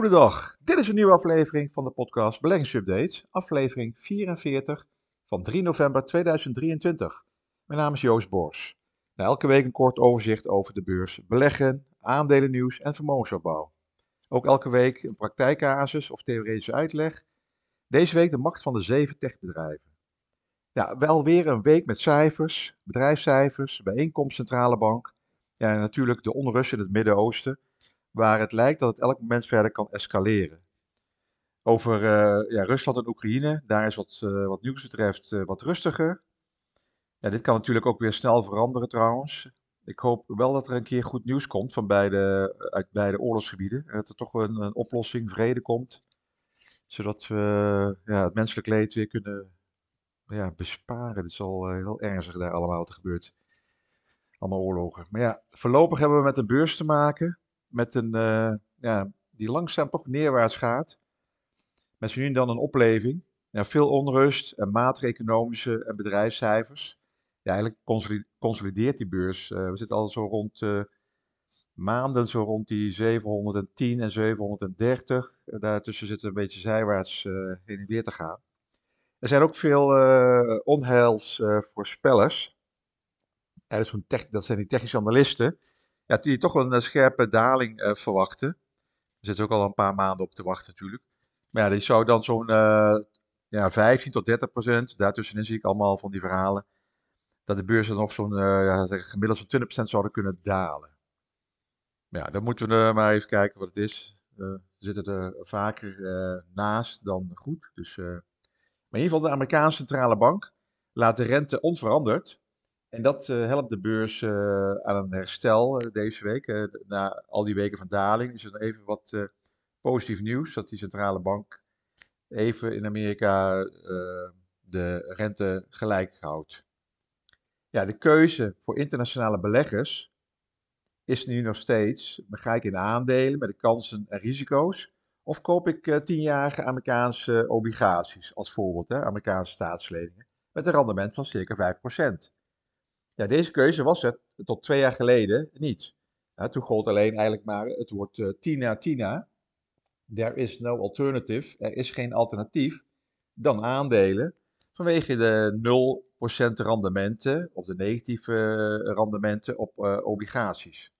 Goedendag, dit is een nieuwe aflevering van de podcast Beleggingsupdate, aflevering 44 van 3 november 2023. Mijn naam is Joost Bors. Na elke week een kort overzicht over de beurs, beleggen, aandelennieuws en vermogensopbouw. Ook elke week een praktijkcasus of theoretische uitleg. Deze week de macht van de zeven techbedrijven. Ja, wel weer een week met cijfers, bedrijfscijfers, bijeenkomst centrale bank. Ja, en natuurlijk de onrust in het Midden-Oosten waar het lijkt dat het elk moment verder kan escaleren. Over uh, ja, Rusland en Oekraïne, daar is wat, uh, wat nieuws betreft uh, wat rustiger. Ja, dit kan natuurlijk ook weer snel veranderen trouwens. Ik hoop wel dat er een keer goed nieuws komt van beide, uit beide oorlogsgebieden. En dat er toch een, een oplossing, vrede komt. Zodat we ja, het menselijk leed weer kunnen ja, besparen. Het is al heel ernstig daar allemaal wat er gebeurt. Allemaal oorlogen. Maar ja, voorlopig hebben we met een beurs te maken met een, uh, ja, die langzaam toch neerwaarts gaat. Met nu en dan een opleving. Ja, veel onrust en maatreconomische en bedrijfscijfers. Ja, eigenlijk consolideert die beurs. Uh, we zitten al zo rond uh, maanden, zo rond die 710 en 730. daartussen zitten een beetje zijwaarts heen en weer te gaan. Er zijn ook veel onheilsvoorspellers. dat zijn die technische analisten ja, die toch een eh, scherpe daling uh, verwachten. Daar zitten ook al een paar maanden op te wachten natuurlijk. Maar ja, die zou dan zo'n uh, ja, 15 tot 30 procent, daartussenin zie ik allemaal van die verhalen, dat de beurzen nog zo'n uh, ja, gemiddeld zo'n 20 procent zouden kunnen dalen. Ja, dan moeten we maar even kijken wat het is. we zitten er vaker naast dan goed. Dus, maar in ieder geval de Amerikaanse centrale bank laat de rente onveranderd en dat uh, helpt de beurs uh, aan een herstel uh, deze week. na al die weken van daling is er even wat positief nieuws. Dat die centrale bank even in Amerika de rente gelijk houdt. Ja, de keuze voor internationale beleggers is nu nog steeds, ga ik in aandelen met de kansen en risico's? Of koop ik tienjarige Amerikaanse obligaties als voorbeeld, hè, Amerikaanse staatsleningen, met een rendement van circa 5%. Ja, deze keuze was het tot twee jaar geleden niet. Toen gold alleen eigenlijk maar het woord uh, Tina Tina. There is no alternative. Er is geen alternatief dan aandelen vanwege de 0% rendementen of de negatieve uh, rendementen op uh, obligaties.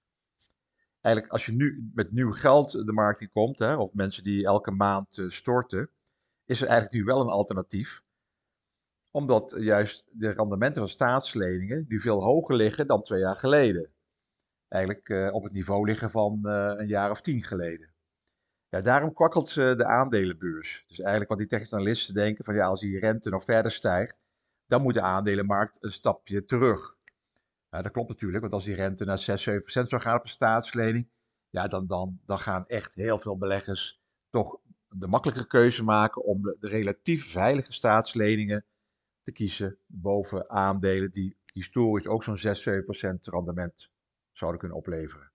Eigenlijk als je nu met nieuw geld de markt in komt, hè, of mensen die elke maand storten, is er eigenlijk nu wel een alternatief omdat juist de rendementen van staatsleningen nu veel hoger liggen dan twee jaar geleden. Eigenlijk uh, op het niveau liggen van uh, een jaar of tien geleden. Ja, daarom kwakkelt de aandelenbeurs. Dus eigenlijk wat die technische denken van ja, als die rente nog verder stijgt, dan moet de aandelenmarkt een stapje terug. Ja, dat klopt natuurlijk, want als die rente naar 6, 7 procent zou gaan op een staatslening, ja, dan, dan, dan gaan echt heel veel beleggers toch de makkelijke keuze maken om de relatief veilige staatsleningen kiezen boven aandelen die historisch ook zo'n 6, 7% rendement zouden kunnen opleveren.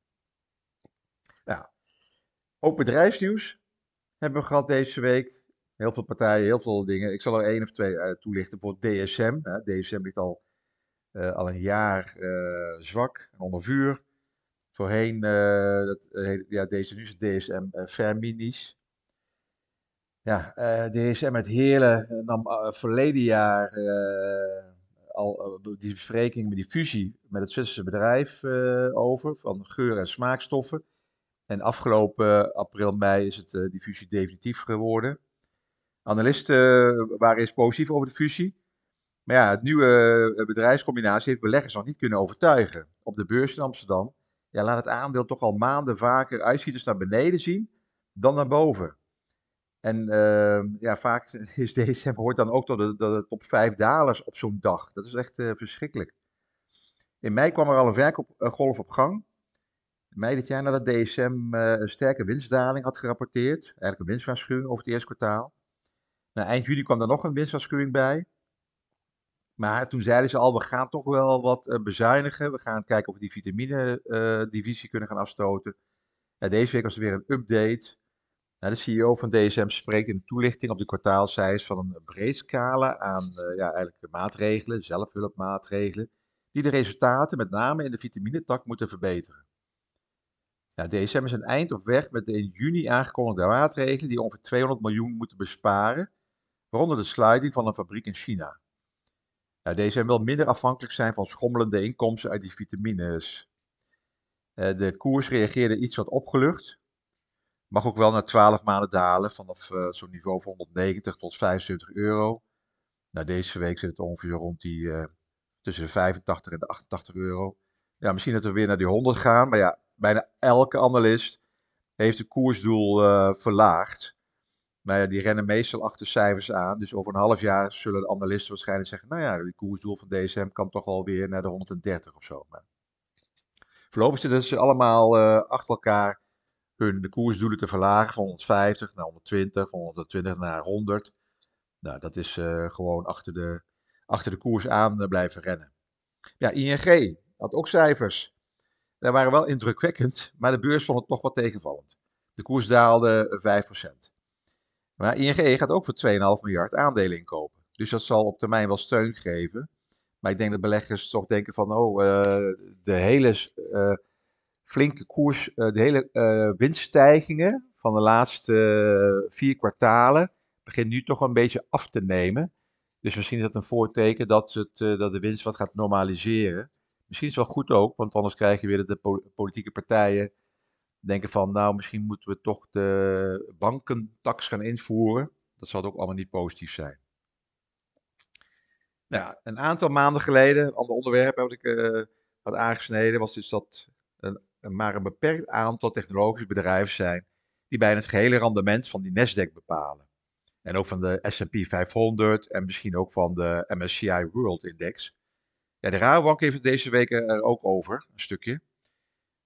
Nou, ook bedrijfsnieuws hebben we gehad deze week. Heel veel partijen, heel veel dingen. Ik zal er één of twee uh, toelichten. Bijvoorbeeld DSM. DSM ligt al, uh, al een jaar uh, zwak en onder vuur. Voorheen, dat, ja, deze nu is DSM Ferminis. Ja, uh, de DSM met Heerlen nam uh, verleden jaar al die bespreking met die fusie met het Zwitserse bedrijf over van geur- en smaakstoffen. En afgelopen april, mei is het, die fusie definitief geworden. Analisten waren eens positief over de fusie. Maar ja, het nieuwe bedrijfscombinatie heeft beleggers nog niet kunnen overtuigen. Op de beurs in Amsterdam ja, laat het aandeel toch al maanden vaker uitschieters naar beneden zien dan naar boven. En uh, ja, vaak is DSM hoort dan ook tot de, de top 5 dalers op zo'n dag. Dat is echt uh, verschrikkelijk. In mei kwam er al een verkoopgolf op gang. Mei dit jaar nadat DSM uh, een sterke winstdaling had gerapporteerd. Eigenlijk een winstwaarschuwing over het eerste kwartaal. Nou, eind juni kwam er nog een winstwaarschuwing bij. Maar toen zeiden ze al, we gaan toch wel wat uh, bezuinigen. We gaan kijken of we die vitamine-divisie kunnen gaan afstoten. Ja, deze week was er weer een update. Nou, de CEO van DSM spreekt in de toelichting op de kwartaalcijfers van een breed scala aan uh, ja, eigenlijk maatregelen, zelfhulpmaatregelen, die de resultaten met name in de vitaminetak moeten verbeteren. Ja, DSM is een eind op weg met de in juni aangekondigde maatregelen die ongeveer 200 miljoen moeten besparen, waaronder de sluiting van een fabriek in China. Ja, DSM wil minder afhankelijk zijn van schommelende inkomsten uit die vitamines. Uh, de koers reageerde iets wat opgelucht. Mag ook wel na 12 maanden dalen vanaf uh, zo'n niveau van 190 tot 75 euro. Nou, deze week zit het ongeveer rond die uh, tussen de 85 en de 88 euro. Ja, misschien dat we weer naar die 100 gaan, maar ja, bijna elke analist heeft het koersdoel uh, verlaagd. Maar ja, die rennen meestal achter cijfers aan. Dus over een half jaar zullen de analisten waarschijnlijk zeggen: Nou ja, die koersdoel van DSM kan toch alweer naar de 130 of zo. Maar voorlopig zitten ze allemaal achter elkaar hun koersdoelen te verlagen van 150 naar 120, van 120 naar 100. Nou, dat is uh, gewoon achter de, achter de koers aan blijven rennen. Ja, ING had ook cijfers. Die waren wel indrukwekkend, maar de beurs vond het toch wat tegenvallend. De koers daalde 5%. Maar ING gaat ook voor 2,5 miljard aandelen inkopen. Dus dat zal op termijn wel steun geven. Maar ik denk dat beleggers toch denken van, oh, uh, de hele flinke koers, uh, de hele winststijgingen van de laatste vier kwartalen begint nu toch een beetje af te nemen. Dus misschien is dat een voorteken dat, het, dat de winst wat gaat normaliseren. Misschien is het wel goed ook, want anders krijg je weer de politieke partijen denken van, nou, misschien moeten we toch de bankentax gaan invoeren. Dat zal ook allemaal niet positief zijn. Nou, een aantal maanden geleden, een ander onderwerp wat ik had aangesneden, was dus dat een, maar een beperkt aantal technologische bedrijven zijn die bijna het gehele rendement van die Nasdaq bepalen. En ook van de S&P 500 en misschien ook van de MSCI World Index. Ja, de Rabobank heeft het deze week er ook over, een stukje.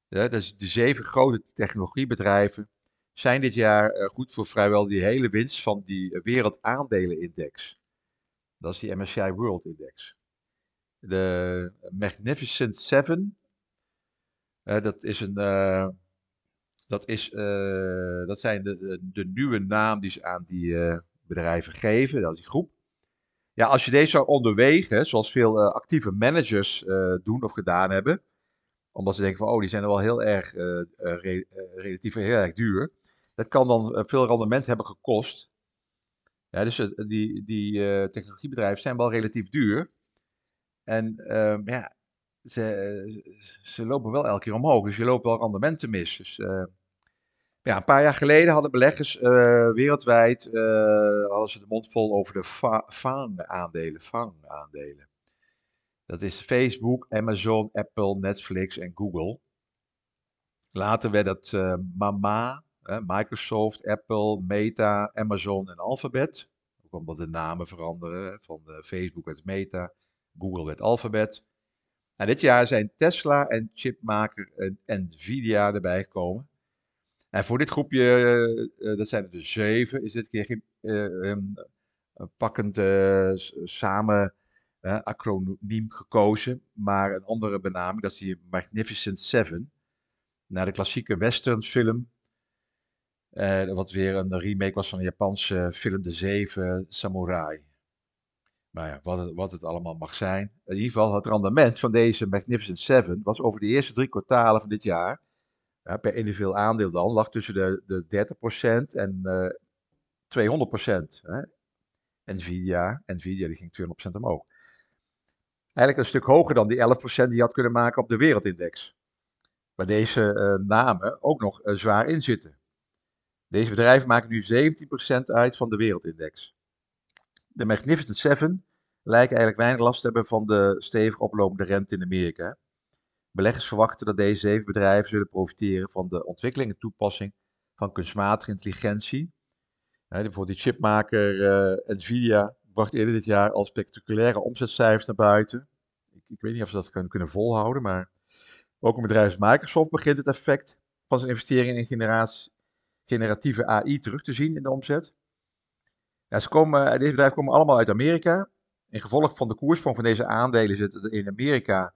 Ja, dus de zeven grote technologiebedrijven zijn dit jaar uh, goed voor vrijwel die hele winst van die wereldaandelenindex. Dat is die MSCI World Index. De Magnificent Seven, dat is een, uh, dat, is, dat zijn de, de nieuwe naam die ze aan die bedrijven geven, dat die groep. Ja, als je deze zou onderwegen, zoals veel actieve managers doen of gedaan hebben, omdat ze denken van, oh, die zijn er wel heel erg, re relatief heel erg duur. Dat kan dan veel rendement hebben gekost. Ja, dus die, die technologiebedrijven zijn wel relatief duur. En uh, ja, ze, ze lopen wel elke keer omhoog. Dus je loopt wel rendementen mis. Dus ja, een paar jaar geleden hadden beleggers wereldwijd hadden ze de mond vol over de FANG-aandelen. FANG-aandelen. Dat is Facebook, Amazon, Apple, Netflix en Google. Later werd dat Mama, Microsoft, Apple, Meta, Amazon en Alphabet. Ook omdat de namen veranderen. Van Facebook werd Meta, Google werd Alphabet. En dit jaar zijn Tesla en chipmaker en Nvidia erbij gekomen. En voor dit groepje, uh, dat zijn er dus zeven, is dit keer um, pakkend samen acroniem gekozen, maar een andere benaming, dat is die Magnificent Seven. Naar de klassieke westernsfilm, uh, wat weer een remake was van de Japanse film De Zeven Samurai. Maar ja, wat het, wat het allemaal mag zijn. In ieder geval, het rendement van deze Magnificent Seven was over de eerste drie kwartalen van dit jaar, ja, per individueel aandeel dan, lag tussen de, de 30% en uh, 200%. Hè. Nvidia, Nvidia die ging 200% omhoog eigenlijk een stuk hoger dan die 11% die je had kunnen maken op de wereldindex. Waar deze uh, namen ook nog uh, zwaar in zitten. Deze bedrijven maken nu 17% uit van de wereldindex. De Magnificent Seven lijken eigenlijk weinig last te hebben van de stevig oplopende rente in Amerika. Beleggers verwachten dat deze zeven bedrijven zullen profiteren van de ontwikkeling en toepassing van kunstmatige intelligentie. Bijvoorbeeld die chipmaker uh, Nvidia bracht eerder dit jaar al spectaculaire omzetcijfers naar buiten. Ik, ik weet niet of ze dat kunnen, volhouden, maar ook een bedrijf als Microsoft begint het effect van zijn investeringen in generatie, generatieve AI terug te zien in de omzet. Ze komen, deze bedrijven komen allemaal uit Amerika. In gevolg van de koersprong van deze aandelen zit het in Amerika,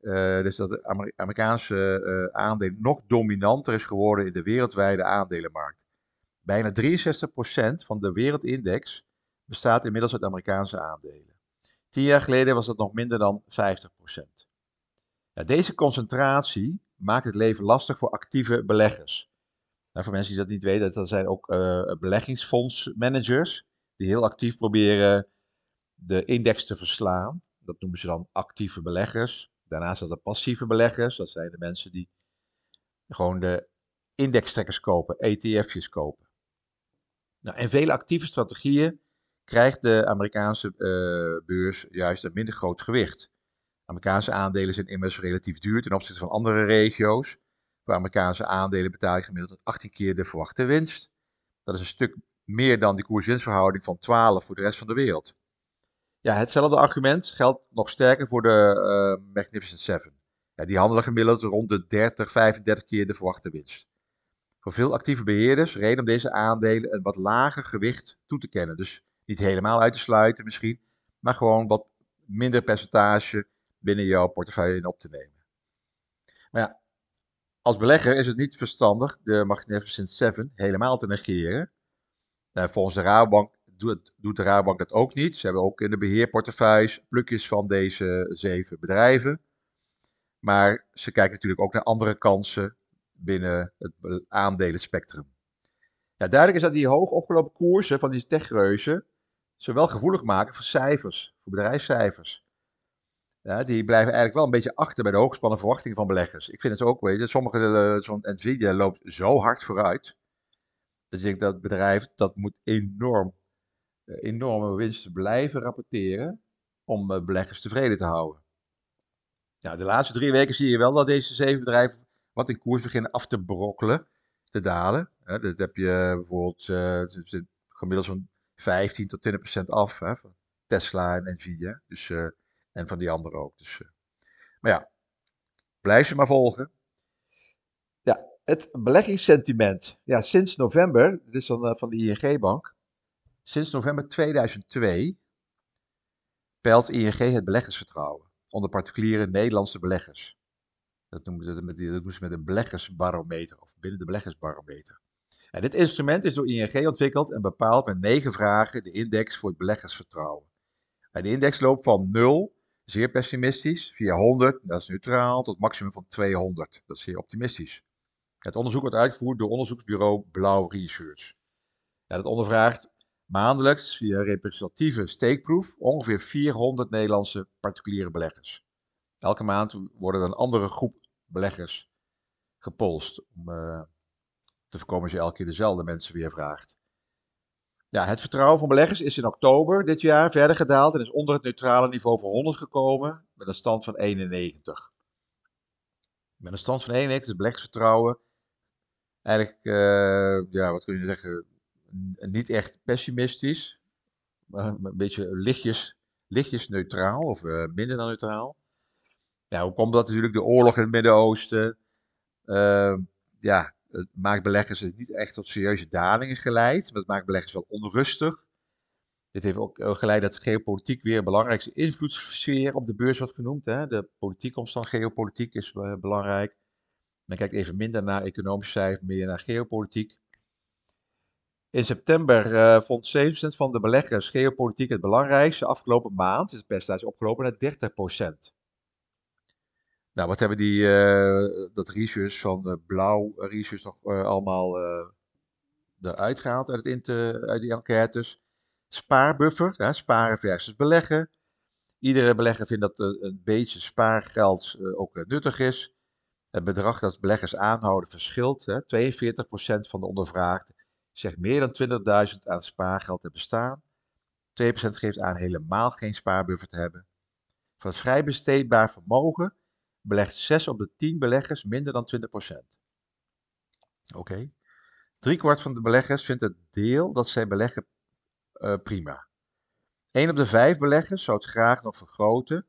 uh, dus dat de Amerikaanse aandelen nog dominanter is geworden in de wereldwijde aandelenmarkt. Bijna 63% van de wereldindex bestaat inmiddels uit Amerikaanse aandelen. Tien jaar geleden was dat nog minder dan 50%. Ja, deze concentratie maakt het leven lastig voor actieve beleggers. Nou, voor mensen die dat niet weten, dat zijn ook uh, beleggingsfondsmanagers die heel actief proberen de index te verslaan. Dat noemen ze dan actieve beleggers. Daarnaast zijn er passieve beleggers. Dat zijn de mensen die gewoon de indextrekkers kopen, ETF'jes kopen. Nou, en vele actieve strategieën krijgt de Amerikaanse uh, beurs juist een minder groot gewicht. Amerikaanse aandelen zijn immers relatief duur ten opzichte van andere regio's. Voor Amerikaanse aandelen betaal je gemiddeld 18 keer de verwachte winst. Dat is een stuk meer dan die koers-winstverhouding van 12 voor de rest van de wereld. Ja, hetzelfde argument geldt nog sterker voor de uh, Magnificent Seven. Ja, die handelen gemiddeld rond de 30, 35 keer de verwachte winst. Voor veel actieve beheerders reden om deze aandelen een wat lager gewicht toe te kennen. Dus niet helemaal uit te sluiten misschien, maar gewoon wat minder percentage binnen jouw portefeuille in op te nemen. Maar ja, als belegger is het niet verstandig de Magnificent 7 helemaal te negeren. Nou, volgens de Rabobank doet, doet de Rabobank dat ook niet. Ze hebben ook in de beheerportefeuilles plukjes van deze zeven bedrijven. Maar ze kijken natuurlijk ook naar andere kansen binnen het aandelenspectrum. Ja, duidelijk is dat die hoog opgelopen koersen van die techreuzen ze wel gevoelig maken voor cijfers, voor bedrijfscijfers. Ja, die blijven eigenlijk wel een beetje achter bij de hoogspannen verwachtingen van beleggers. Ik vind het ook, weet je, sommige, uh, zo'n Nvidia loopt zo hard vooruit. Dat je denkt dat bedrijf, dat moet enorm, uh, enorme winsten blijven rapporteren om uh, beleggers tevreden te houden. Ja, de laatste drie weken zie je wel dat deze zeven bedrijven wat in koers beginnen af te brokkelen, te dalen. dat heb je bijvoorbeeld gemiddeld zo'n 15 tot 20 procent af hè, van Tesla en Nvidia. Dus en van die anderen ook. Dus, uh, maar ja, blijf ze maar volgen. Ja, het beleggingssentiment. Ja, sinds november, dit is dan uh, van de ING-bank. Sinds november 2002 peilt ING het beleggersvertrouwen onder particuliere Nederlandse beleggers. Dat noemen ze met, dat doen ze met een beleggersbarometer of binnen de beleggersbarometer. En dit instrument is door ING ontwikkeld en bepaalt met negen vragen de index voor het beleggersvertrouwen. En de index loopt van 0 zeer pessimistisch, via 100, dat is neutraal, tot maximum van 200, dat is zeer optimistisch. Het onderzoek wordt uitgevoerd door onderzoeksbureau Blauw Research. Ja, dat ondervraagt maandelijks via representatieve steekproef ongeveer 400 Nederlandse particuliere beleggers. Elke maand worden er een andere groep beleggers gepolst om uh, te voorkomen dat je elke keer dezelfde mensen weer vraagt. Ja, het vertrouwen van beleggers is in oktober dit jaar verder gedaald en is onder het neutrale niveau van 100 gekomen met een stand van 91. Met een stand van 91 is beleggersvertrouwen eigenlijk, uh, ja, wat kun je zeggen, niet echt pessimistisch, maar een beetje lichtjes, lichtjes neutraal of uh, minder dan neutraal. Ja, hoe komt dat natuurlijk? De oorlog in het Midden-Oosten, uh, ja, het maakt beleggers niet echt tot serieuze dalingen geleid, maar het maakt beleggers wel onrustig. Dit heeft ook eh, geleid dat geopolitiek weer een belangrijkste invloedssfeer op de beurs wordt genoemd. Hè. De politieke omstand, geopolitiek is uh, belangrijk. Men kijkt even minder naar economische cijfers, meer naar geopolitiek. In september uh, vond 7% van de beleggers geopolitiek het belangrijkste. Afgelopen maand is het percentage opgelopen naar 30%. Nou, wat hebben die, uh, dat research van uh, Blauw Research nog uh, allemaal eruit gehaald uit, het uit die enquêtes? Spaarbuffer, ja, sparen versus beleggen. Iedere belegger vindt dat een beetje spaargeld ook nuttig is. Het bedrag dat beleggers aanhouden verschilt. Hè. 42% van de ondervraagden zegt meer dan 20.000 aan spaargeld te bestaan. 2% geeft aan helemaal geen spaarbuffer te hebben. Van het vrij besteedbaar vermogen belegt 6 op de 10 beleggers minder dan 20%. Oké. Okay. Driekwart van de beleggers vindt het deel dat zij beleggen uh, prima. 1 op de 5 beleggers zou het graag nog vergroten.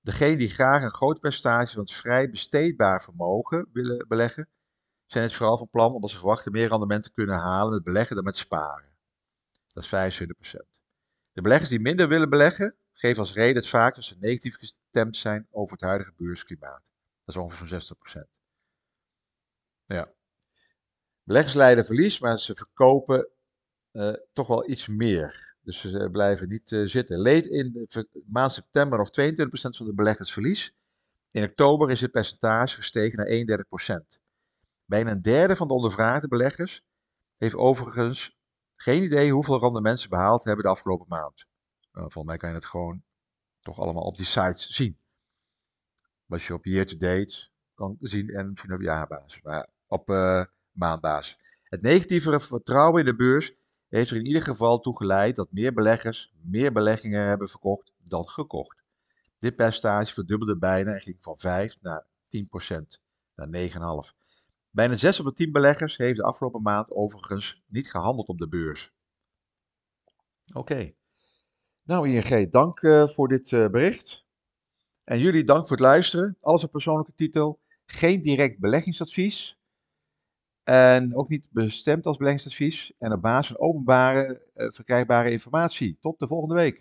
Degenen die graag een groot percentage van het vrij besteedbaar vermogen willen beleggen, zijn het vooral van plan omdat ze verwachten meer rendement te kunnen halen met beleggen dan met sparen. Dat is 25%. De beleggers die minder willen beleggen, geven als reden het vaak dat ze negatief gestemd zijn over het huidige beursklimaat. Dat is ongeveer zo'n 60%. Ja. Beleggers leiden verlies, maar ze verkopen uh, toch wel iets meer. Dus ze blijven niet uh, zitten. Leed in maand september nog 22% van de beleggers verlies. In oktober is het percentage gestegen naar 31%. Bijna een derde van de ondervraagde beleggers heeft overigens geen idee hoeveel rendement ze behaald hebben de afgelopen maand. Uh, volgens mij kan je het gewoon toch allemaal op die sites zien. Wat je op year-to-date kan zien en misschien op jaarbasis, maar op uh, maandbasis. Het negatieve vertrouwen in de beurs heeft er in ieder geval toe geleid dat meer beleggers meer beleggingen hebben verkocht dan gekocht. Dit percentage verdubbelde bijna en ging van 5 naar 10% naar 9,5. Bijna 6 op de 10 beleggers heeft de afgelopen maand overigens niet gehandeld op de beurs. Oké. Nou ING, dank uh, voor dit uh, bericht. En jullie dank voor het luisteren. Alles op persoonlijke titel. Geen direct beleggingsadvies. En ook niet bestemd als beleggingsadvies. En op basis van openbare, uh, verkrijgbare informatie. Tot de volgende week.